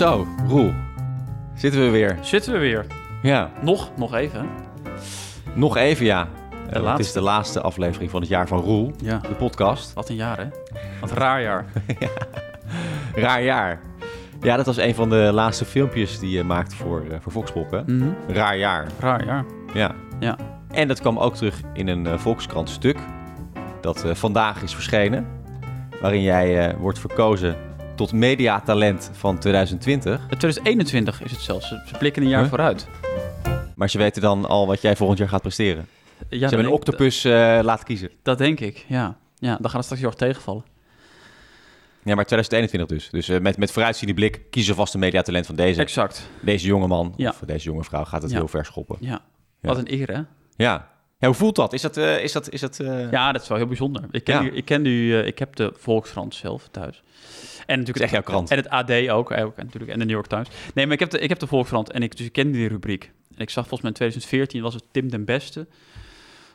Zo, Roel. Zitten we weer. Zitten we weer. Ja, Nog, nog even. nog even ja. Eh, het is de laatste aflevering van het jaar van Roel, Ja. de podcast. Wat een jaar, hè? Wat een raar jaar. Raar jaar. Ja, dat was een van de laatste filmpjes die je maakte voor, eh, voor Volkspop, hè? Mhm. Raar jaar, Raar jaar. ja. Ja. En dat kwam ook terug in een eh, Volkskrant stuk dat vandaag is verschenen. Waarin jij wordt verkozen tot mediatalent van 2020. Eh, 2021 is het zelfs. Ze ze blikken een jaar Huh? vooruit. Maar ze weten dan al wat jij volgend jaar gaat presteren. Ja, ze hebben een octopus eh, laten kiezen. Dat denk ik, ja. Ja, dan gaat het straks heel erg tegenvallen. Ja, maar 2021 dus. Dus eh, met, met vooruitziende blik kiezen vast een mediatalent van deze, Exact. deze jonge man Ja. of deze jonge vrouw. Gaat het Ja. heel ver schoppen. Ja. Wat een eer, hè? Ja. Ja hoe voelt dat? Is dat... eh, is dat, is dat eh, Ja, dat is wel heel bijzonder. Ik, ken Ja. die, ik, ken die, eh, ik heb de Volkskrant zelf thuis. En natuurlijk Het is echt jouw krant. En het AD ook, ook en natuurlijk. En de New York Times. Nee, maar ik heb de, ik heb de Volkskrant en ik, dus ik ken die rubriek. En ik zag volgens mij in 2014 was het Tim den Beste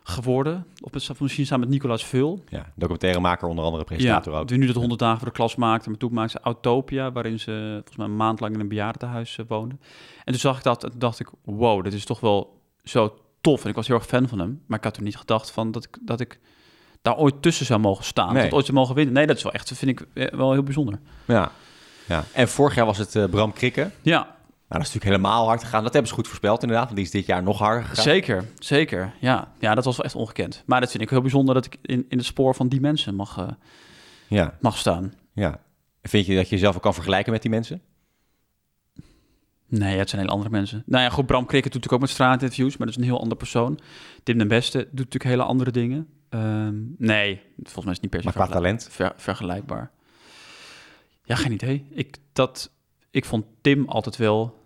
geworden. Op het misschien samen met Nicolaas Vul. Ja, documentairemaker onder andere, presentator ja, ook. Die nu dat 100 dagen voor de klas maakte. Maar toen maakte ze Autopia, waarin ze volgens mij een maand lang in een bejaardentehuis woonde. En toen zag ik dat en toen dacht ik, wow, dit is toch wel zo tof. En ik was heel erg fan van hem. Maar ik had toen niet gedacht van dat ik, dat ik daar ooit tussen zou mogen staan. Nee. Dat ooit zou mogen winnen. Nee, dat is wel echt, dat vind ik eh, wel heel bijzonder. Ja. ja. En vorig jaar was het eh, Bram Krikke. Ja, Nou, dat is natuurlijk helemaal hard gegaan. Dat hebben ze goed voorspeld inderdaad, want die is dit jaar nog harder gegaan. zeker, zeker. Ja. ja, dat was wel echt ongekend. Maar dat vind ik heel bijzonder dat ik in, in het spoor van die mensen mag, eh, Ja, mag staan. ja. Vind je dat je jezelf ook kan vergelijken met die mensen? Nee, het zijn hele andere mensen. Nou ja, goed, Bram Krikke doet natuurlijk ook met straatinterviews, maar dat is een heel ander persoon. Tim den Beste doet natuurlijk hele andere dingen. Ehm, nee, volgens mij is het niet per se Maar qua talent? ver- vergelijkbaar. Ja, geen idee. Ik, dat, ik vond Tim altijd wel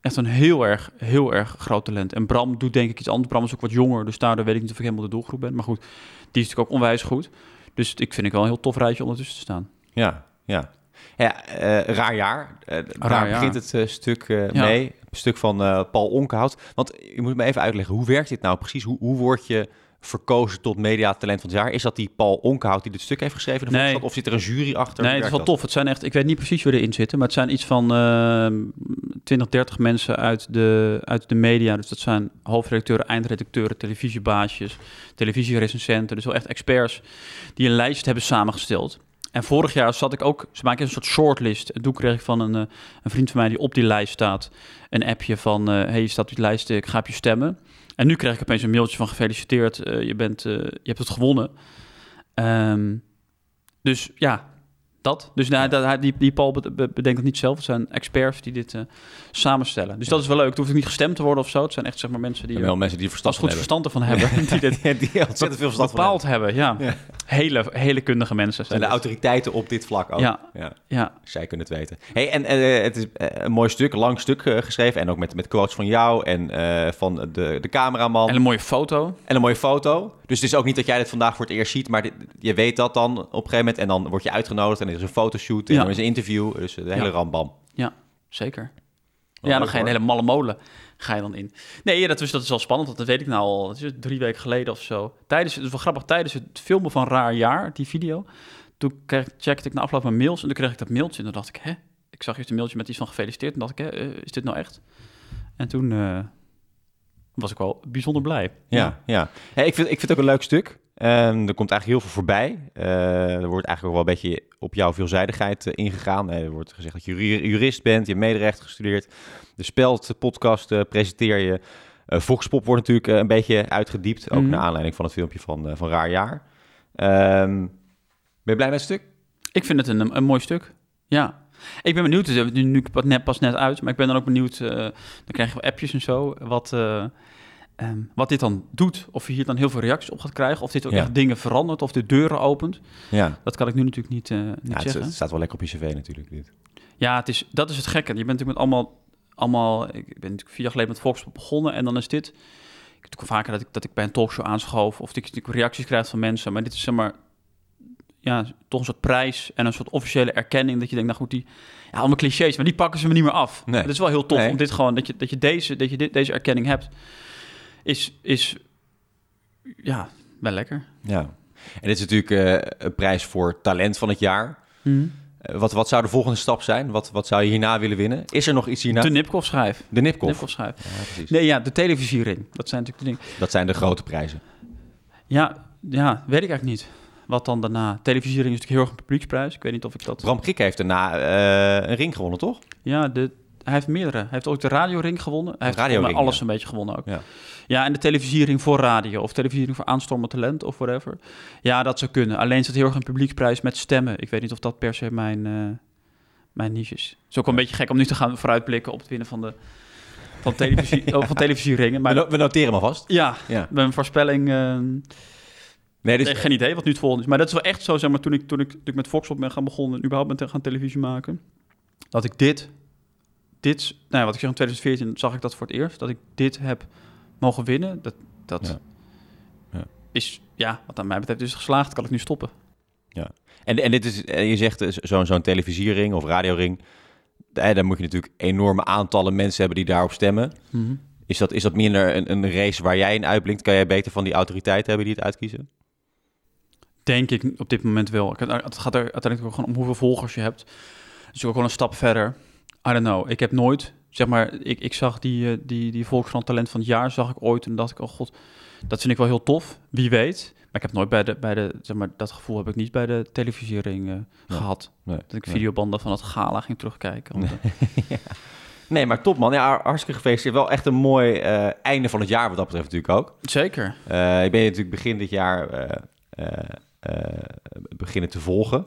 echt een heel erg, heel erg groot talent. En Bram doet denk ik iets anders. Bram is ook wat jonger, dus daardoor weet ik niet of ik helemaal de doelgroep ben. Maar goed, die is natuurlijk ook onwijs goed. Dus ik vind ik wel een heel tof rijtje ondertussen te staan. Ja, ja. Ja, eh, raar jaar. Eh, daar jaar. begint het eh, stuk mee. Een stuk van Paul Onkenhout. Want je moet me even uitleggen, hoe werkt dit nou precies? Hoe, hoe word je verkozen tot mediatalent van het jaar? Is dat die Paul Onkenhout die dit stuk heeft geschreven? Nee. Of zit er een jury achter? Nee, het is wel tof. Het zijn echt, ik weet niet precies wie erin zitten, maar het zijn iets van eh 20, 30 mensen uit de, uit de media. Dus dat zijn hoofdredacteuren, eindredacteuren, televisiebaasjes, televisierecensenten. Dus wel echt experts die een lijst hebben samengesteld. En vorig jaar zat ik ook, ze maken een soort shortlist. En toen kreeg ik van een, eh, een vriend van mij die op die lijst staat, een appje van, eh hey, je staat op die lijst, ik ga op je stemmen. En nu krijg ik opeens een mailtje van gefeliciteerd, eh, je, bent, je hebt het gewonnen. Ehm, dus ja, dat. Dus nou, dat, die, die Paul be- be- bedenkt het niet zelf. Het zijn experts die dit eh, samenstellen. Dus dat is wel leuk. Het hoeft niet gestemd te worden of zo. Het zijn echt zeg maar mensen die er wel mensen die er verstand als goed van verstand ervan hebben. die dit die ontzettend veel verstand van bepaald hebben. Ja. Ja. Hele, hele kundige mensen. Zijn En de dit. autoriteiten op dit vlak ook. Ja. ja. Ja, Zij kunnen het weten. Hey, en eh, het is eh, een mooi stuk, een lang stuk eh, geschreven. En ook met, met quotes van jou en eh, van de, de cameraman. en een mooie foto. En een mooie foto. Dus het is ook niet dat jij dit vandaag voor het eerst ziet, maar dit- je weet dat dan op een gegeven moment. En dan word je uitgenodigd en er is een fotoshoot en er is een interview. Dus de hele rambam. Ja, zeker. Ja, dan ga je een hele malle molen ga je dan in. Nee, ja, dat, is, dat is wel spannend, want dat weet ik nou al dat is drie weken geleden of zo. Tijdens, het is wel grappig, tijdens het filmen van Raar Jaar, die video, toen kreeg, checkte ik na afloop mijn mails en toen kreeg ik dat mailtje en toen dacht ik, hè? Ik zag eerst een mailtje met iets van gefeliciteerd en dacht ik, hè, eh, is dit nou echt? En toen eh, was ik wel bijzonder blij. Ja, ja. Hey, ik, vind, ik vind het ook een leuk stuk. En er komt eigenlijk heel veel voorbij. Eh, er wordt eigenlijk ook wel een beetje op jouw veelzijdigheid eh, ingegaan. Eh, er wordt gezegd dat je ju- jurist bent, je hebt mederecht gestudeerd. De Speld podcast presenteer je. Voxpop wordt natuurlijk een beetje uitgediept. Ook Mhm. naar aanleiding van het filmpje van, van Raar Jaar. Ehm, ben je blij met het stuk? Ik vind het een, een mooi stuk. Ja. Ik ben benieuwd, het is nu, nu pas net, pas net uit, maar ik ben dan ook benieuwd, dan krijg je wel appjes en zo, wat, ehm, wat dit dan doet. Of je hier dan heel veel reacties op gaat krijgen, of dit ook Ja. echt dingen verandert, of de deuren opent. Ja. Dat kan ik nu natuurlijk niet, niet ja het, zeggen. het staat wel lekker op je cv natuurlijk. Dit. Ja, het is, dat is het gekke. Je bent natuurlijk met allemaal, allemaal ik ben natuurlijk vier jaar geleden met Volkspop begonnen en dan is dit... Ik heb vaker dat ik, dat ik bij een talkshow aanschoof of dat ik reacties krijg van mensen, maar dit is zeg maar ja, toch een soort prijs en een soort officiële erkenning dat je denkt, nou goed, die ja, allemaal clichés, maar die pakken ze me niet meer af. Nee. Het is wel heel tof Nee. om dit gewoon dat je dat je deze dat je dit, deze erkenning hebt, is is ja wel lekker. Ja. En dit is natuurlijk eh, een prijs voor talent van het jaar. Mhm. Eh, wat, wat zou de volgende stap zijn? Wat, wat zou je hierna willen winnen? Is er nog iets hierna? De Nipkoff schijf. De Nipkoff. Nipkoff schijf. Ja, precies. Nee, ja, de televisiering. Dat zijn natuurlijk de dingen. Dat zijn de grote prijzen. Ja, ja, weet ik eigenlijk niet. Wat dan daarna? Televisiering is natuurlijk heel erg een publieksprijs. Ik weet niet of ik dat... Bram Kriek heeft daarna eh, een ring gewonnen, toch? Ja, de, hij heeft meerdere. Hij heeft ook de radioring gewonnen. Hij heeft mij alles ja. een beetje gewonnen ook. Ja. Ja, en de televisiering voor radio of televisiering voor aanstormend talent of whatever. Ja, dat zou kunnen. Alleen is het heel erg een publieksprijs met stemmen. Ik weet niet of dat per se mijn, eh, mijn niche is. Het is ook wel een beetje gek om nu te gaan vooruitblikken op het winnen van de van televisie, oh, van televisieringen. Maar we noteren maar vast. ja, Ja. mijn voorspelling... eh, Nee, dus, geen idee wat nu het volgende is. Maar dat is wel echt zo, zeg maar, toen ik, toen ik, toen ik met Foxpop ben gaan begonnen... en überhaupt met gaan televisie maken... dat ik dit, dit... Nou ja, wat ik zeg, in 2014 zag ik dat voor het eerst. Dat ik dit heb mogen winnen. Dat, dat Ja. Ja. is, ja, wat aan mij betreft is geslaagd. Kan ik nu stoppen. En, en dit is, je zegt eh, zo'n zo'n televisiering of radioring. Eh, dan moet je natuurlijk enorme aantallen mensen hebben die daarop stemmen. Is dat, is dat minder een, een race waar jij in uitblinkt? Kan jij beter van die autoriteiten hebben die het uitkiezen? Denk ik op dit moment wel. Het gaat er uiteindelijk ook gewoon om hoeveel volgers je hebt. Dus ook gewoon een stap verder. I don't know. Ik heb nooit, zeg maar, ik, ik zag die, eh, die, die Volkskrant Talent van het jaar, zag ik ooit. En dacht ik, oh god, dat vind ik wel heel tof. Wie weet. Maar ik heb nooit bij de, bij de zeg maar, dat gevoel heb ik niet bij de televisiering eh, Nee. gehad. Nee. Dat ik Nee. videobanden van het gala ging terugkijken. Want, eh, Nee, maar top man. Ja, hartstikke gefeliciteerd. Wel echt een mooi einde van het jaar wat dat betreft natuurlijk ook. Zeker. Ik ben natuurlijk begin dit jaar beginnen te volgen.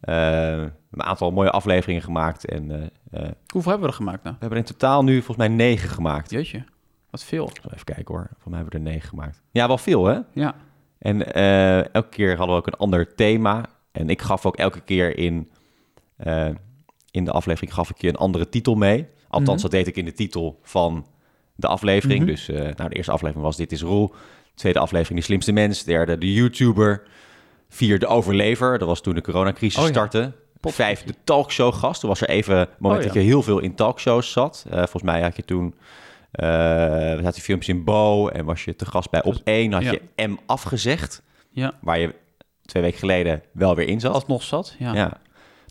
Eh, een aantal mooie afleveringen gemaakt. En eh, eh, Hoeveel hebben we er gemaakt nou? we hebben in totaal nu volgens mij negen gemaakt. Jeetje, wat veel. Even kijken hoor. Voor mij hebben we er negen gemaakt. Ja, wel veel hè? Ja. En eh, elke keer hadden we ook een ander thema. En ik gaf ook elke keer in, eh, in de aflevering gaf ik je een andere titel mee. Althans, Mhm. dat deed ik in de titel van de aflevering. Mhm. Dus eh, nou, de eerste aflevering was Dit is Roel. De tweede aflevering De Slimste Mens. Derde De YouTuber. Vier De Overlever. Dat was toen de coronacrisis Oh ja. startte. Pop- Vijf De Talkshow gast. Toen was er even een moment Oh ja. dat je heel veel in talkshows zat. Eh, volgens mij had je toen... eh we had die filmpjes in Bo en was je te gast bij Op 1. Had Ja. je M afgezegd Ja. waar je twee weken geleden wel weer in zat. Alsnog zat. Ja. Ja.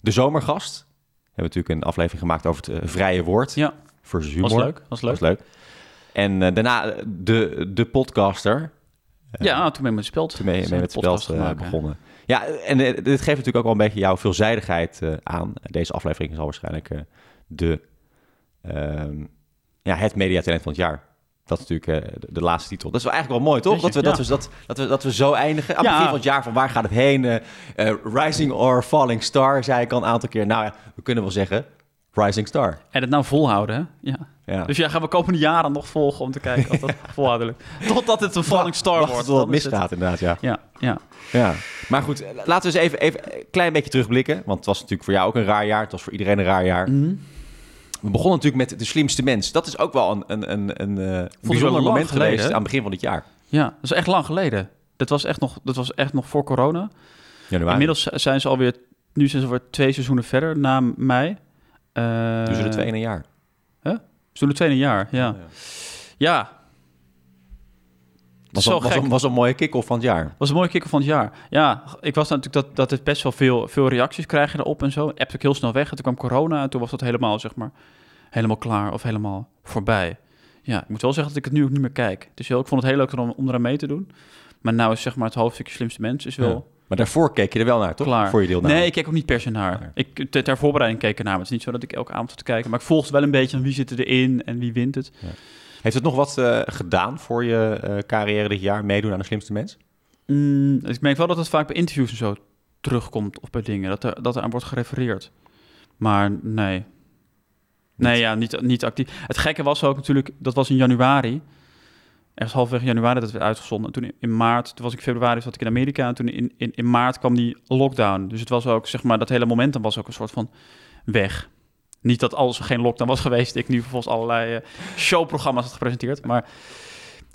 De zomergast. We hebben natuurlijk een aflevering gemaakt over het eh, vrije woord. Ja. Versus humor. Was leuk. Was leuk. Was leuk. En eh, daarna eh, de, de podcaster. Ja, toen ben ik met Speld. Toen ben je met de het spel podcast eh, begonnen. Ja, en eh, dit geeft natuurlijk ook wel een beetje jouw veelzijdigheid eh, aan. Deze aflevering zal waarschijnlijk eh, de, ehm, ja, het mediatalent van het jaar. Dat is natuurlijk de, de laatste titel. Dat is wel eigenlijk wel mooi, toch? Je, Dat we, dat, we, dat, dat, we, dat we zo eindigen. Aan Ja. begin van het jaar, van waar gaat het heen? Rising or Falling Star, zei ik al een aantal keer. Nou ja, we kunnen wel zeggen Rising Star. En het nou volhouden, hè? Ja. Ja. Dus ja, gaan we komende jaren nog volgen om te kijken of dat volhouden lukt. Totdat het een falling star Wacht wordt. tot het het- misgaat, inderdaad, ja. Ja, ja. Ja, maar goed, eh, laten we eens even, even een klein beetje terugblikken. Want het was natuurlijk voor jou ook een raar jaar. Het was voor iedereen een raar jaar. Mhm. We begonnen natuurlijk met de slimste mens. Dat is ook wel een, een, een, een eh, bijzonder moment geleden, geweest aan het begin van dit jaar. ja, dat is echt lang geleden. Dat was echt nog, dat was echt nog voor corona. Januari. Inmiddels zijn ze alweer, nu zijn ze alweer twee seizoenen verder na mei. Uh, Dus er twee in een jaar. Twee in een jaar, ja. Ja, Was, was, een, was een mooie kick-off van het jaar. was een mooie kikker van het jaar. Ja, ik was natuurlijk dat, dat het best wel veel, veel reacties krijgen erop en zo. Appt ook heel snel weg. En toen kwam corona en toen was dat helemaal, zeg maar, helemaal klaar of helemaal voorbij. Ja, ik moet wel zeggen dat ik het nu ook niet meer kijk. Dus heel, ik vond het heel leuk om, om eraan mee te doen. Maar nou is zeg maar het hoofdstukje slimste mens is wel Ja. Maar daarvoor keek je er wel naar, toch? klaar. Voor je deelname. Nee, ik keek ook niet per se naar. Ik, ter, ter voorbereiding keek ik naar. Maar het is niet zo dat ik elke avond zat te kijken. Maar ik volgde wel een beetje van wie zit erin en wie wint het. Heeft het nog wat eh, gedaan voor je eh, carrière dit jaar? Meedoen aan de slimste mens? Mm, ik merk wel dat het vaak bij interviews en zo terugkomt of bij dingen. Dat er, dat er aan wordt gerefereerd. Maar nee. Nee, ja, niet, niet actief. Het gekke was ook natuurlijk, dat was in januari. Ergens halfweg januari dat werd uitgezonden. En toen in, maart, toen was ik februari, zat ik in Amerika. En toen in, in, in maart kwam die lockdown. Dus het was ook, zeg maar, dat hele momentum was ook een soort van weg. Niet dat alles geen lockdown was geweest. Ik nu vervolgens allerlei eh, showprogramma's had gepresenteerd. Maar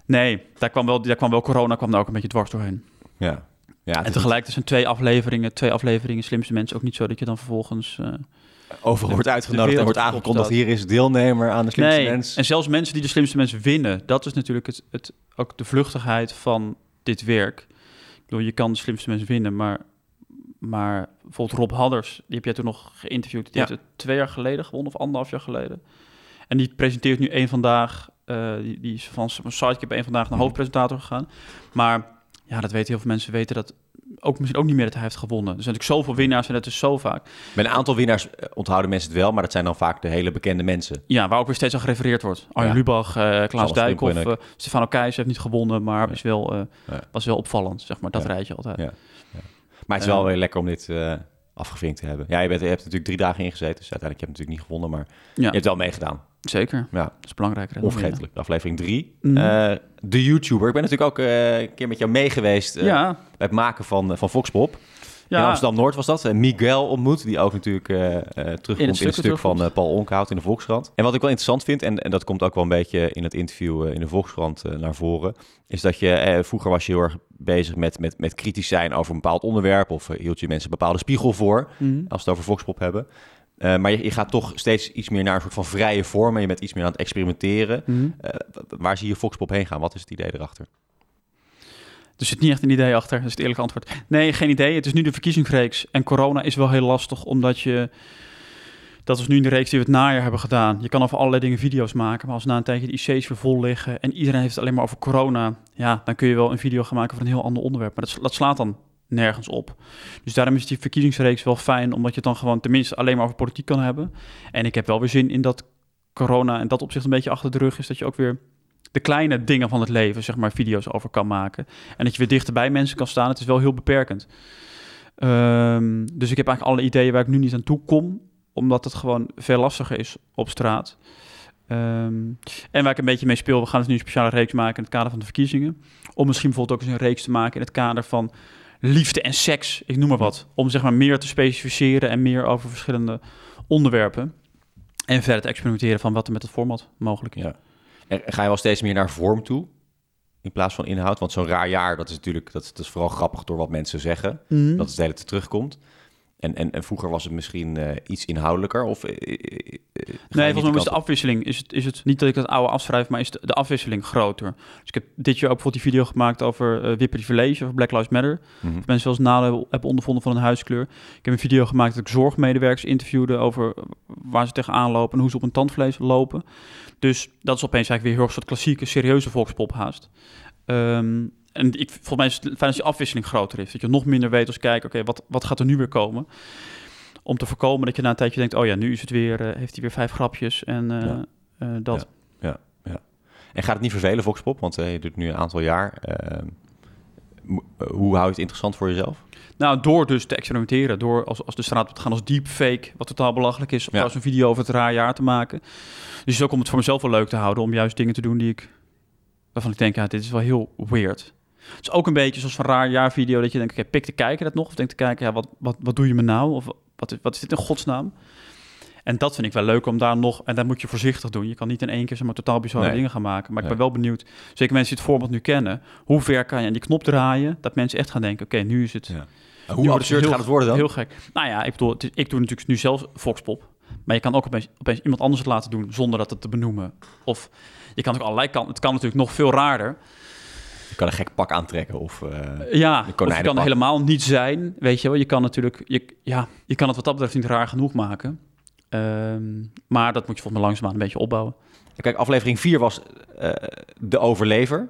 nee, daar kwam wel, daar kwam wel corona kwam daar ook een beetje dwars doorheen. Ja. ja En is tegelijk tussen twee afleveringen, twee afleveringen slimste mensen ook niet zo dat je dan vervolgens. eh, overal wordt uitgenodigd en wordt aangekondigd... hier is deelnemer aan de slimste nee, mens. en zelfs mensen die de slimste mensen winnen, dat is natuurlijk het, het, ook de vluchtigheid van dit werk. Ik bedoel, je kan de slimste mensen winnen, maar maar bijvoorbeeld Rob Hadders, die heb jij toen nog geïnterviewd. Die Ja. heeft het twee jaar geleden gewonnen of anderhalf jaar geleden. En die presenteert nu één vandaag. eh, die, die is van sidekick één vandaag naar Mhm. hoofdpresentator gegaan. Maar ja, dat weten heel veel mensen weten dat ook misschien ook niet meer dat hij heeft gewonnen. Er zijn natuurlijk zoveel winnaars en dat is zo vaak. Met een aantal winnaars eh, onthouden mensen het wel, maar dat zijn dan vaak de hele bekende mensen. Ja, waar ook weer steeds aan gerefereerd wordt. Arjen Ja. Lubach, eh Klaas Dijkhoff, uh, Stefano Keijs heeft niet gewonnen, maar Ja. is wel, Ja. was wel opvallend, zeg maar. Dat rijtje altijd. Ja. Maar het is wel weer lekker om dit afgevinkt te hebben. Ja, je, bent, je hebt natuurlijk drie dagen ingezeten, dus uiteindelijk heb je natuurlijk niet gewonnen, maar je hebt wel meegedaan. Zeker, Ja, dat is dan onvergetelijk. Aflevering drie. Mhm. Eh, de YouTuber. Ik ben natuurlijk ook eh, een keer met jou mee geweest eh. Ja, bij het maken van, van Voxpop. In ja. Amsterdam-Noord was dat. Miguel ontmoet, die ook natuurlijk terugkomt in het stuk stuk, van Paul Onkhout in de Volkskrant. En wat ik wel interessant vind, en, en dat komt ook wel een beetje in het interview in de Volkskrant naar voren, is dat je, vroeger was je heel erg bezig met, met, met kritisch zijn over een bepaald onderwerp, of hield je mensen een bepaalde spiegel voor, Mhm. als we het over Voxpop hebben. Eh, maar je, je gaat toch steeds iets meer naar een soort van vrije vorm en je bent iets meer aan het experimenteren. Mhm. Eh, waar zie je Voxpop heen gaan? Wat is het idee erachter? Er zit niet echt een idee achter, dat is het eerlijke antwoord. Nee, geen idee. Het is nu de verkiezingsreeks. En corona is wel heel lastig, omdat je... Dat is nu in de reeks die we het najaar hebben gedaan. Je kan over allerlei dingen video's maken, maar als na een tijdje de IC's weer vol liggen... en iedereen heeft het alleen maar over corona... ja, dan kun je wel een video gaan maken over een heel ander onderwerp. Maar dat, dat slaat dan nergens op. Dus daarom is die verkiezingsreeks wel fijn... omdat je het dan gewoon tenminste alleen maar over politiek kan hebben. En ik heb wel weer zin in dat corona in dat opzicht een beetje achter de rug is... dat je ook weer de kleine dingen van het leven, zeg maar, video's over kan maken. En dat je weer dichter bij mensen kan staan. Het is wel heel beperkend. Ehm, dus ik heb eigenlijk alle ideeën waar ik nu niet aan toe kom, omdat het gewoon veel lastiger is op straat. Ehm, en waar ik een beetje mee speel, we gaan dus nu een speciale reeks maken in het kader van de verkiezingen. Om misschien bijvoorbeeld ook eens een reeks te maken in het kader van liefde en seks, ik noem maar wat. Om zeg maar meer te specificeren en meer over verschillende onderwerpen. En verder te experimenteren van wat er met het format mogelijk is. Ja. En ga je wel steeds meer naar vorm toe? In plaats van inhoud? Want zo'n raar jaar, dat is natuurlijk dat, is- dat is vooral grappig door wat mensen zeggen. Mhm. Dat is de hele tijd terugkomt. En, en, en vroeger was het misschien eh, iets inhoudelijker? Of, eh, eh, Nee, volgens mij is de afwisseling, is het, is het niet dat ik het oude afschrijf, maar is de, de afwisseling groter. Dus ik heb dit jaar ook bijvoorbeeld die video gemaakt over uh, Privilege, over Black Lives Matter. Mhm. Of mensen zelfs nadeel hebben ondervonden van een huidskleur. Ik heb een video gemaakt dat ik zorgmedewerkers interviewde over waar ze tegenaan lopen en hoe ze op een tandvlees lopen. Dus dat is opeens eigenlijk weer heel erg soort klassieke, serieuze volkspop haast. Ehm, en ik, volgens mij is het fijn als die afwisseling groter is. Dat je nog minder weet als kijken, oké, wat, wat gaat er nu weer komen? Om te voorkomen dat je na een tijdje denkt, oh ja, nu is het weer, eh, heeft hij weer vijf grapjes en eh, Ja. eh, dat. En gaat het niet vervelen, Voxpop? Want je doet het nu een aantal jaar. Eh, mo- eh, hoe hou je het interessant voor jezelf? Nou, door dus te experimenteren, door als, als de straat op te gaan als deepfake, wat totaal belachelijk is, of Ja. als een video over het raar jaar te maken. Dus ook om het voor mezelf wel leuk te houden, om juist dingen te doen die ik, waarvan ik denk, ja, dit is wel heel weird. Het is ook een beetje zoals een raar jaar video, dat je denkt, oké, pik de kijker dat nog? Of denk te kijken, ja, wat, wat, wat doe je me nou? Of wat, is- wat is dit in godsnaam? En dat vind ik wel leuk om daar nog, en dat moet je voorzichtig doen. Je kan niet in één keer zeg maar totaal bizarre Nee. dingen gaan maken. Maar ik Nee. ben wel benieuwd, zeker mensen die het format nu kennen, hoe ver kan je aan die knop draaien, dat mensen echt gaan denken, oké, nu is het... Ja. Nu Hoe wordt absurd heel- gaat het worden dan? Heel gek. Nou ja, ik bedoel, is- ik doe natuurlijk nu zelf Foxpop. Maar je kan ook opeens, opeens iemand anders het laten doen zonder dat het te benoemen. Of je kan ook allerlei kanten. Het kan natuurlijk nog veel raarder. Kan een gek pak aantrekken of... eh, Ja, of je kan helemaal niet zijn. Weet je wel, je kan natuurlijk... Je, ja, je kan het wat dat betreft niet raar genoeg maken. Ehm, maar dat moet je volgens mij langzaamaan een beetje opbouwen. Kijk, aflevering 4 was eh, de overlever.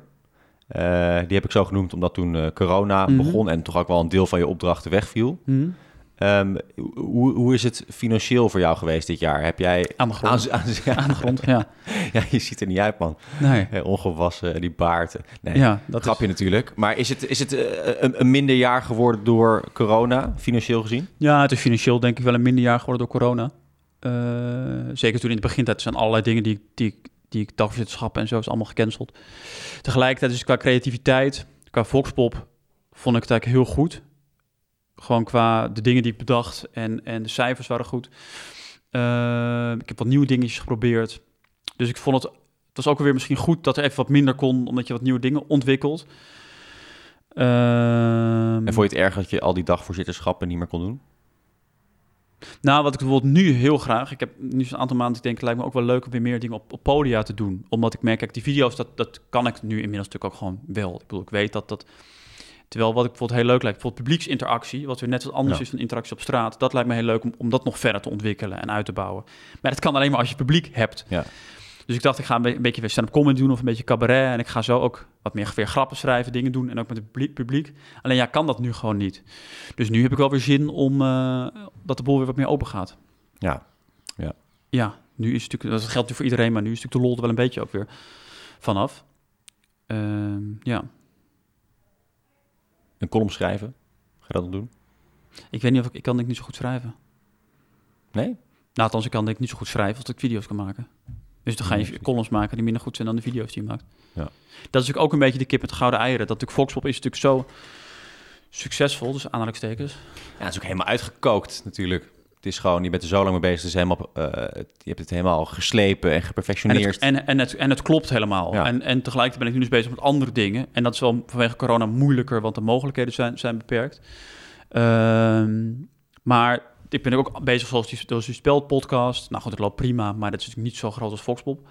Eh, die heb ik zo genoemd omdat toen corona Mhm. begon en toch ook wel een deel van je opdrachten wegviel. Hm? Ehm, hoe, hoe is het financieel voor jou geweest dit jaar? Heb jij Aan de grond. aan, aan- Aan de grond, ja. ja, je ziet er niet uit, man. Nee. Eh, ongewassen, die baard. Nee, Ja, dat grapje natuurlijk. Maar is het, is het eh, een, een minder jaar geworden door corona, financieel gezien? Is, ja, het is financieel denk ik wel een minder jaar geworden door corona. Eh, zeker toen in het begintijd zijn allerlei dingen die, die, die ik dagvoorzitterschappen en zo is allemaal gecanceld. Tegelijkertijd is het qua creativiteit, qua Voxpop, vond ik het eigenlijk heel goed. Gewoon qua de dingen die ik bedacht en, en de cijfers waren goed. Eh, ik heb wat nieuwe dingetjes geprobeerd. Dus ik vond het, het was ook weer misschien goed dat er even wat minder kon, omdat je wat nieuwe dingen ontwikkelt. Ehm, En vond je het erg dat je al die dagvoorzitterschappen niet meer kon doen? Nou, wat ik bijvoorbeeld nu heel graag... Ik heb nu zo'n aantal maanden, ik denk, het lijkt me ook wel leuk om weer meer dingen op, op podia te doen. Omdat ik merk, kijk, die video's, dat, dat kan ik nu inmiddels natuurlijk ook gewoon wel. Ik bedoel, ik weet dat dat... Terwijl wat ik bijvoorbeeld heel leuk lijkt, bijvoorbeeld publieksinteractie, wat weer net wat anders Ja. is dan interactie op straat, dat lijkt me heel leuk om, om dat nog verder te ontwikkelen en uit te bouwen. Maar dat kan alleen maar als je publiek hebt. Ja. Dus ik dacht, ik ga een, be- een beetje weer stand-up comedy doen of een beetje cabaret. En ik ga zo ook wat meer weer grappen schrijven, dingen doen. En ook met het publiek-. Alleen ja, kan dat nu gewoon niet. Dus nu heb ik wel weer zin om eh, dat de boel weer wat meer open gaat. Ja. Ja, nu is het natuurlijk, dat geldt natuurlijk voor iedereen, maar nu is natuurlijk de lol er wel een beetje ook weer vanaf. Ehm, ja, Een column schrijven. Ga je dat nog doen? ik weet niet of ik, ik kan denk ik niet zo goed schrijven. Nee? Nou, althans, ik kan denk ik niet zo goed schrijven als ik video's kan maken. Dus dan ga Nee, je precies. columns maken die minder goed zijn dan de video's die je maakt. Ja. Dat is natuurlijk ook een beetje de kip met gouden eieren. Dat natuurlijk Volkspop is natuurlijk zo succesvol, dus aanhalingstekens. Ja, het is ook helemaal uitgekookt natuurlijk. Het is gewoon, je bent er zo lang mee bezig. Is helemaal, eh, je hebt het helemaal geslepen en En geperfectioneerd. het, en, en, het, en het klopt helemaal. Ja. En, en tegelijkertijd ben ik nu dus bezig met andere dingen. En dat is wel vanwege corona moeilijker, want de mogelijkheden zijn, zijn beperkt. Ehm, maar ik ben ook bezig zoals die, zoals die spelpodcast. Nou goed, het loopt prima, maar dat is natuurlijk niet zo groot als Foxpop.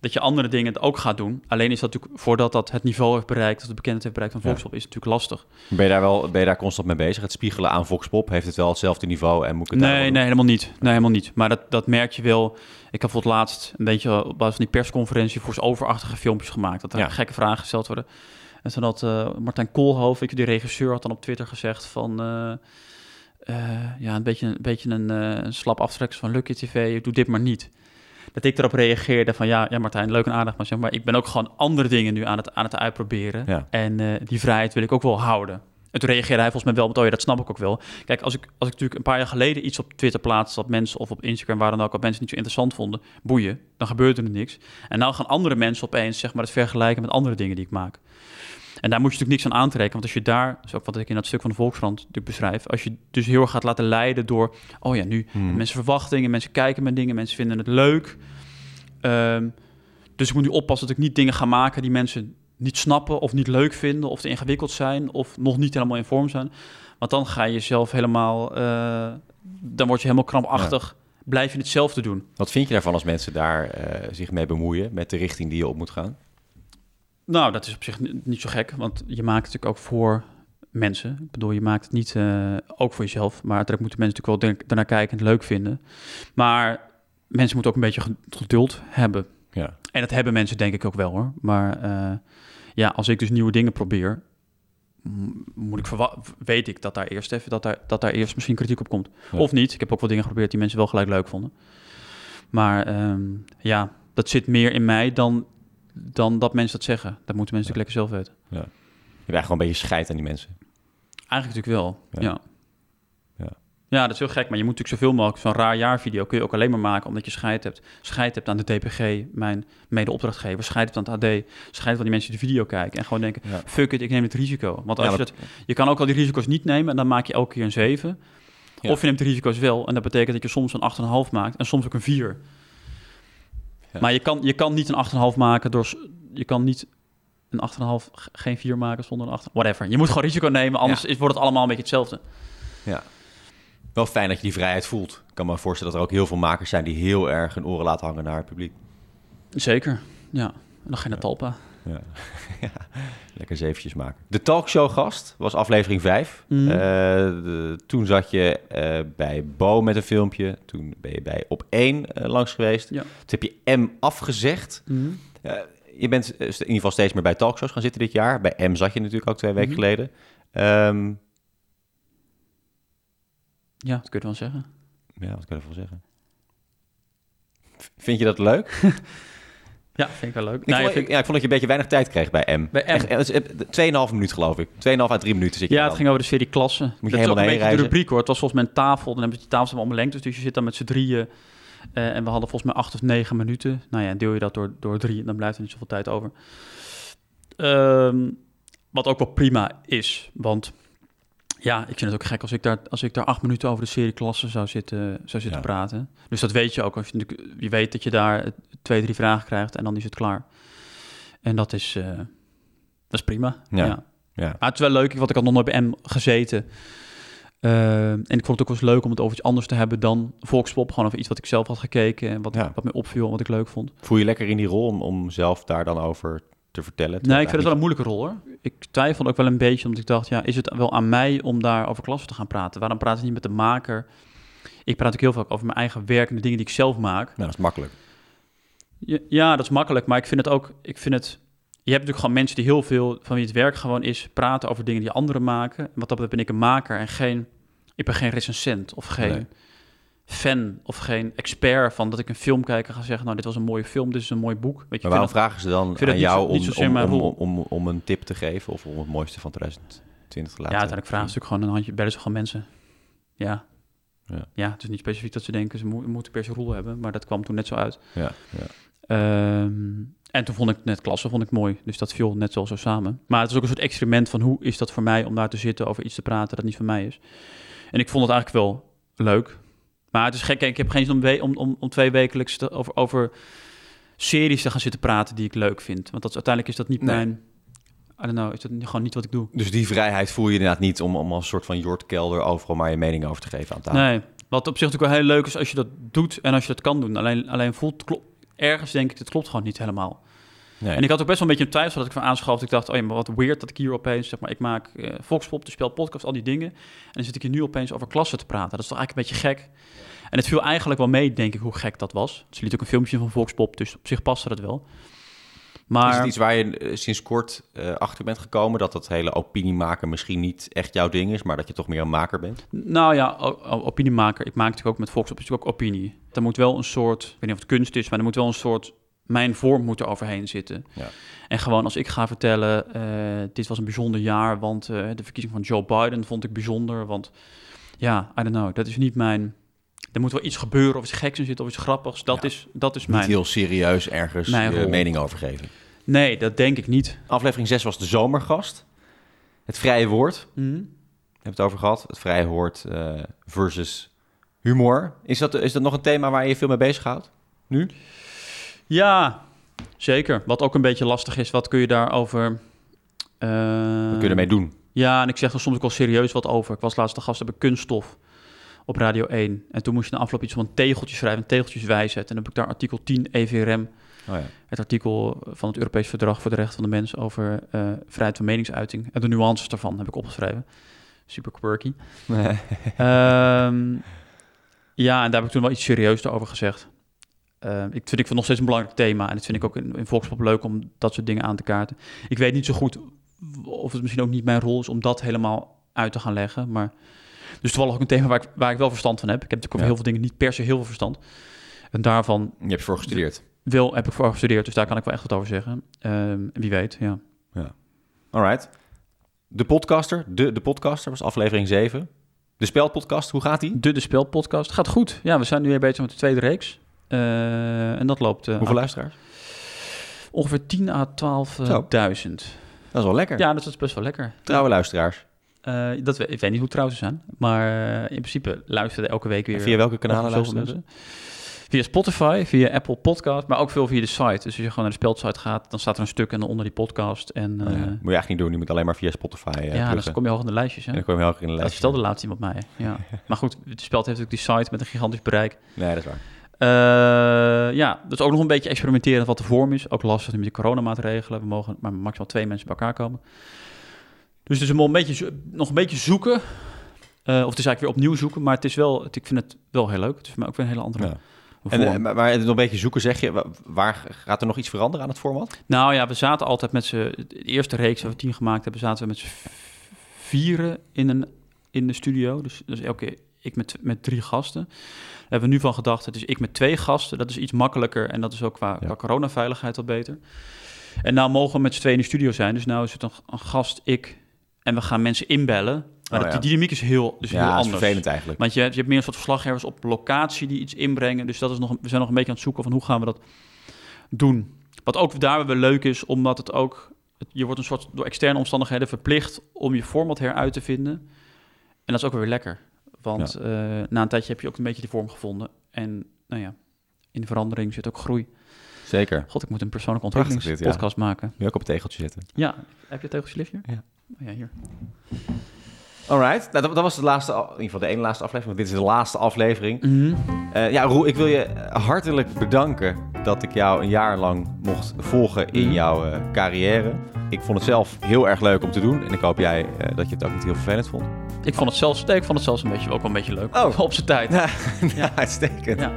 Dat je andere dingen het ook gaat doen. Alleen is dat natuurlijk, voordat dat het niveau heeft bereikt, dat de bekendheid heeft bereikt van Ja. Foxpop, is het natuurlijk lastig. Ben je daar wel ben je daar constant mee bezig? Het spiegelen aan Voxpop, heeft het wel hetzelfde niveau en moet ik het Nee, nee, helemaal niet. Nee, helemaal niet. Maar dat, dat merk je wel. Ik heb voor het laatst een beetje op basis van die persconferentie voor overachtige filmpjes gemaakt. Dat er Ja. gekke vragen gesteld worden. En toen had eh, Martijn Koolhoofd, je, die regisseur, had dan op Twitter gezegd van... eh, eh, ja, een beetje, een, beetje een, een slap aftrek van Lucky TV, doe dit maar niet. Dat ik erop reageerde van, ja, ja Martijn, leuk en aardig, maar, zeg maar ik ben ook gewoon andere dingen nu aan het, aan het uitproberen. Ja. En eh, die vrijheid wil ik ook wel houden. En toen reageerde hij volgens mij wel met, oh ja, dat snap ik ook wel. Kijk, als ik, als ik natuurlijk een paar jaar geleden iets op Twitter plaatste... dat mensen of op Instagram, waar dan ook, wat mensen niet zo interessant vonden... boeien, dan gebeurde er niks. En nou gaan andere mensen opeens zeg maar, het vergelijken met andere dingen die ik maak. En daar moet je natuurlijk niks aan aantrekken. Want als je daar, is ook wat ik in dat stuk van de Volkskrant natuurlijk beschrijf... als je dus heel erg gaat laten leiden door... oh ja, nu Hmm. mensen verwachtingen, mensen kijken met dingen... mensen vinden het leuk. Ehm, dus ik moet nu oppassen dat ik niet dingen ga maken... die mensen niet snappen of niet leuk vinden... of te ingewikkeld zijn of nog niet helemaal in vorm zijn. Want dan ga je jezelf helemaal... eh, dan word je helemaal krampachtig. Blijf je hetzelfde doen. Wat vind je daarvan als mensen daar eh, zich mee bemoeien met de richting die je op moet gaan? Nou, dat is op zich ni- niet zo gek, want je maakt het natuurlijk ook voor mensen. Ik bedoel, je maakt het niet eh, ook voor jezelf, maar uiteindelijk moeten mensen natuurlijk wel denk- daarnaar kijken en het leuk vinden. Maar mensen moeten ook een beetje ge- geduld hebben. Ja. En dat hebben mensen denk ik ook wel hoor. Maar eh, ja, als ik dus nieuwe dingen probeer, moet ik weet ik dat daar eerst even dat daar, dat daar eerst misschien kritiek op komt. Ja. Of niet. Ik heb ook wel dingen geprobeerd die mensen wel gelijk leuk vonden. Maar ehm, ja, dat zit meer in mij dan, dan dat mensen dat zeggen. Dat moeten mensen natuurlijk lekker zelf weten. Je hebt eigenlijk gewoon een beetje scheid aan die mensen. Eigenlijk natuurlijk wel. Ja. Ja. Ja. Ja. dat is heel gek, maar je moet natuurlijk zoveel mogelijk zo'n raar jaar video kun je ook alleen maar maken omdat je scheid hebt. Scheid hebt aan de DPG, mijn mede-opdrachtgever, scheid hebt aan het AD, scheid van die mensen die de video kijken en gewoon denken, Ja. fuck it, ik neem het risico. Want als Ja, je, dat, je kan ook al die risico's niet nemen en dan maak je elke keer een 7. Ja. Of je neemt de risico's wel en dat betekent dat je soms een 8,5 maakt en soms ook een 4. Ja. Maar je kan, je kan niet een 8,5 maken door... Je kan niet een 8,5 g- geen 4 maken zonder een 8. Whatever. Je moet gewoon risico nemen, anders is, wordt het allemaal een beetje hetzelfde. Ja. Wel fijn dat je die vrijheid voelt. Ik kan me voorstellen dat er ook heel veel makers zijn die heel erg hun oren laten hangen naar het publiek. Zeker, ja. En dan ga je naar Talpa. Ja. Lekker zeventjes maken. De talkshow gast was aflevering 5. Mhm. toen zat je eh, bij Bo met een filmpje. Toen ben je bij Op 1 langs geweest. Ja. Toen heb je M afgezegd. Eh, je bent eh, in ieder geval steeds meer bij talkshows gaan zitten dit jaar. Bij M zat je natuurlijk ook twee weken Mhm. geleden. Ehm, Ja, dat kun je wel zeggen. ja, wat kan ik ervan zeggen? Vind je dat leuk? Ja, vind ik wel leuk. Ik, Nou, vond, ja, ik- ja, ik vond dat je een beetje weinig tijd kreeg bij M. Bij M? Echt, eh, 2,5 minuut geloof ik. 2,5 à 3 minuten zit je ja, dan. het ging over de serie klassen. je dat is helemaal ook een beetje de rubriek hoor. Het was volgens mij een tafel. Dan hebben ze die tafels allemaal lengtes. Dus je zit dan met z'n drieën. eh, en we hadden volgens mij acht of negen minuten. Nou ja, deel je dat door, door drie. En dan blijft er niet zoveel tijd over. Ehm, wat ook wel prima is. Want ja, ik vind het ook gek als ik daar, als ik daar acht minuten over de serie klassen zou zitten, zou zitten Ja. praten. Dus dat weet je ook. Als je, natuurlijk- je weet dat je daar eh, twee, drie vragen krijgt. En dan is het klaar. En dat is, eh, dat is prima. Ja. ja. Ja. Maar het is wel leuk, want ik had nog nooit bij M gezeten. Eh, en ik vond het ook wel eens leuk om het over iets anders te hebben dan Volkspop. Gewoon over iets wat ik zelf had gekeken en wat, Ja. wat me opviel en wat ik leuk vond. Voel je lekker in die rol om, om zelf daar dan over te vertellen? Nee, ik vind het wel een moeilijke rol hoor. ik twijfelde ook wel een beetje, omdat ik dacht, ja, is het wel aan mij om daar over klassen te gaan praten? Waarom praat ik niet met de maker? Ik praat ook heel vaak over mijn eigen werk en de dingen die ik zelf maak. Nou, dat is makkelijk. Ja, ja, dat is makkelijk, maar ik vind het ook, ik vind het, je hebt natuurlijk gewoon mensen die heel veel, van wie het werk gewoon is, praten over dingen die anderen maken. En wat dat betreft ben ik een maker en geen, ik ben geen recensent of geen Nee. Fan of geen expert van dat ik een film kijk en ga zeggen, nou, dit was een mooie film, dit is een mooi boek. Weet je, Maar waarom dat- vragen ze dan aan jou om, om, om, om, om een tip te geven of om het mooiste van 2020 te laten? Ja, uiteindelijk vragen ze natuurlijk gewoon een handje, bellen ze gewoon mensen. Ja. Ja. ja. het is niet specifiek dat ze denken, ze mo- moeten per se rol hebben, maar dat kwam toen net zo uit. Ja, ja. Ehm, en toen vond ik net klasse vond ik mooi, dus dat viel net zo zo samen. Maar het is ook een soort experiment van hoe is dat voor mij om daar te zitten over iets te praten dat niet van mij is. En ik vond het eigenlijk wel leuk. Maar het is gek, ik heb geen zin om, om, om, om twee wekelijks te- over, over series te gaan zitten praten die ik leuk vind. Want dat is, uiteindelijk is dat niet Nee. mijn, I don't know, is dat niet- gewoon niet wat ik doe. Dus die vrijheid voel je inderdaad niet om, om als soort van Jort Kelder overal maar je mening over te geven aan tafel. Nee, wat op zich natuurlijk wel heel leuk is als je dat doet en als je dat kan doen. Alleen, alleen voelt, klopt, ergens denk ik, het klopt gewoon niet helemaal. Nee. En ik had ook best wel een beetje een twijfel dat ik van aanschaf. Ik dacht, oh ja, maar wat weird dat ik hier opeens, zeg maar, ik maak eh Volkspop, de spelpodcast, al die dingen. En dan zit ik hier nu opeens over klassen te praten. Dat is toch eigenlijk een beetje gek. En het viel eigenlijk wel mee, denk ik, hoe gek dat was. Ze liet ook een filmpje van Volkspop, dus op zich paste dat wel. Maar Is het iets waar je eh, sinds kort eh, achter bent gekomen dat dat hele opinie maken misschien niet echt jouw ding is, maar dat je toch meer een maker bent? Nou ja, opiniemaker. Ik maak natuurlijk ook met Volkspop natuurlijk ook opinie. Er moet wel een soort, ik weet niet of het kunst is, maar er moet wel een soort, mijn vorm moet er overheen zitten. Ja. En gewoon als ik ga vertellen, eh, dit was een bijzonder jaar, want eh, de verkiezing van Joe Biden vond ik bijzonder. Want ja, I don't know, dat is niet mijn... Er moet wel iets gebeuren, of iets geks in zitten, of iets grappigs. Dat, Ja. is, dat is Niet mijn... heel serieus ergens Mijn je mening over geven. Nee, dat denk ik niet. Aflevering 6 was de zomergast. Het vrije woord. We hebben het over gehad. Het vrije woord eh, versus humor. Is dat, is dat nog een thema waar je je veel mee bezighoudt? Nu? Ja, zeker. Wat ook een beetje lastig is, wat kun je daarover... eh, Wat kun je ermee doen? Ja, en ik zeg er soms ook wel serieus wat over. Ik was laatst de gast bij Kunststof op Radio 1. En toen moest je na afloop iets van een tegeltje schrijven, een tegeltjes wijzen. En dan heb ik daar artikel 10 EVRM, Oh ja. het artikel van het Europees Verdrag voor de Rechten van de Mens over eh, vrijheid van meningsuiting. En de nuances daarvan heb ik opgeschreven. Super quirky. Ehm, ja, en daar heb ik toen wel iets serieus over gezegd. Eh, ik vind ik vind nog steeds een belangrijk thema. En dat vind ik ook in, in Volkspop leuk om dat soort dingen aan te kaarten. Ik weet niet zo goed of het misschien ook niet mijn rol is om dat helemaal uit te gaan leggen. Maar dus toevallig ook een thema waar ik, waar ik wel verstand van heb. Ik heb natuurlijk over Ja. heel veel dingen niet per se heel veel verstand. En daarvan Je hebt voor gestudeerd. wil, heb ik voor gestudeerd, dus daar kan ik wel echt wat over zeggen. Ehm, wie weet, ja. Alright. De podcaster, de, de podcaster was aflevering 7. De spelpodcast, hoe gaat die? De De Spel podcast gaat goed. Ja, we zijn nu weer bezig met de tweede reeks. Eh, en dat loopt eh, Hoeveel luisteraars? ongeveer 10 à 12.000. Dat is wel lekker. ja, dat is best wel lekker. Trouwe luisteraars. Eh, dat, we- ik weet niet hoe trouw ze zijn, maar in principe luisteren elke week weer. En via welke kanalen luisteren ze? Via Spotify, via Apple Podcast, maar ook veel via de site. Dus als je gewoon naar de spelsite gaat, dan staat er een stuk en dan onder die podcast. En Oh eh, ja. Moet je eigenlijk niet doen. Je moet alleen maar via Spotify uh, ja, dan kom je hoog in de lijstjes. Hè? En dan kom je erg in de Dat lijst. vertelde laatst iemand mij. Ja. maar goed, de speld heeft ook die site met een gigantisch bereik. Nee, dat is waar. Eh, ja, is ook nog een beetje experimenteren wat de vorm is. Ook lastig met de coronamaatregelen. We mogen maar maximaal twee mensen bij elkaar komen. Dus het is een, beetje, nog een beetje zoeken. Eh, of het is eigenlijk weer opnieuw zoeken. Maar het is wel, het- ik vind het wel heel leuk. Het is voor mij ook weer een hele andere Ja. vorm. En, eh, maar, nog een beetje zoeken, zeg je, wa- waar gaat er nog iets veranderen aan het format? Nou ja, we zaten altijd met z'n... De eerste reeks dat we tien gemaakt hebben, zaten we met z'n vieren in, een, in de studio. Dus, dus elke keer ik met, met drie gasten. Daar hebben we nu van gedacht, het is ik met twee gasten. Dat is iets makkelijker en dat is ook qua, Ja. qua coronaveiligheid wat beter. En nou mogen we met z'n tweeën in de studio zijn. Dus nou is het een, een gast, ik en we gaan mensen inbellen. Maar Oh, ja. die dynamiek is heel, dus heel ja, is anders. vervelend eigenlijk. Want je, hebt- je hebt meer een soort verslaggevers op locatie die iets inbrengen. Dus dat is nog, we zijn nog een beetje aan het zoeken van hoe gaan we dat doen. Wat ook daar weer leuk is, omdat het ook... je wordt een soort door externe omstandigheden verplicht om je format heruit te vinden. En dat is ook weer lekker. Want eh, na een tijdje heb je ook een beetje die vorm gevonden. En nou ja, in de verandering zit ook groei. Zeker. God, ik moet een persoonlijke ontwikkelingspodcast maken. Nu ook op het tegeltje zitten. Ja, heb je het tegeltje lift hier? Ja. Oh, ja, hier. Alright, nou, dat, dat was de laatste, in ieder geval de ene laatste aflevering. want Dit is de laatste aflevering. Mhm. Eh, ja, Roel, ik wil je hartelijk bedanken dat ik jou een jaar lang mocht volgen in Mhm. jouw eh, carrière. ik vond het zelf heel erg leuk om te doen. En ik hoop jij dat je het ook niet heel vervelend vond. Ik vond het zelfs, nee, ik vond het zelfs een beetje, ook wel een beetje leuk. Oh. Op zijn tijd. Ja, ja uitstekend. Ja.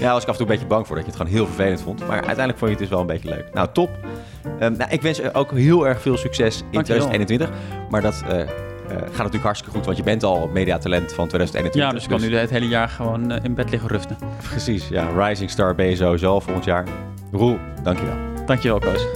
Ja, was ik af en toe een beetje bang voor dat je het gewoon heel vervelend vond. Maar uiteindelijk vond je het dus wel een beetje leuk. Nou, top. Ehm, nou, ik wens ook heel erg veel succes in Dankjewel. 2021. Maar dat eh, eh, gaat natuurlijk hartstikke goed, want je bent al mediatalent van 2021. Ja, dus ik kan nu het hele jaar gewoon eh, in bed liggen rusten. Precies, ja. Rising Star ben je sowieso volgend jaar. Roel, dankjewel. Dankjewel, Koos.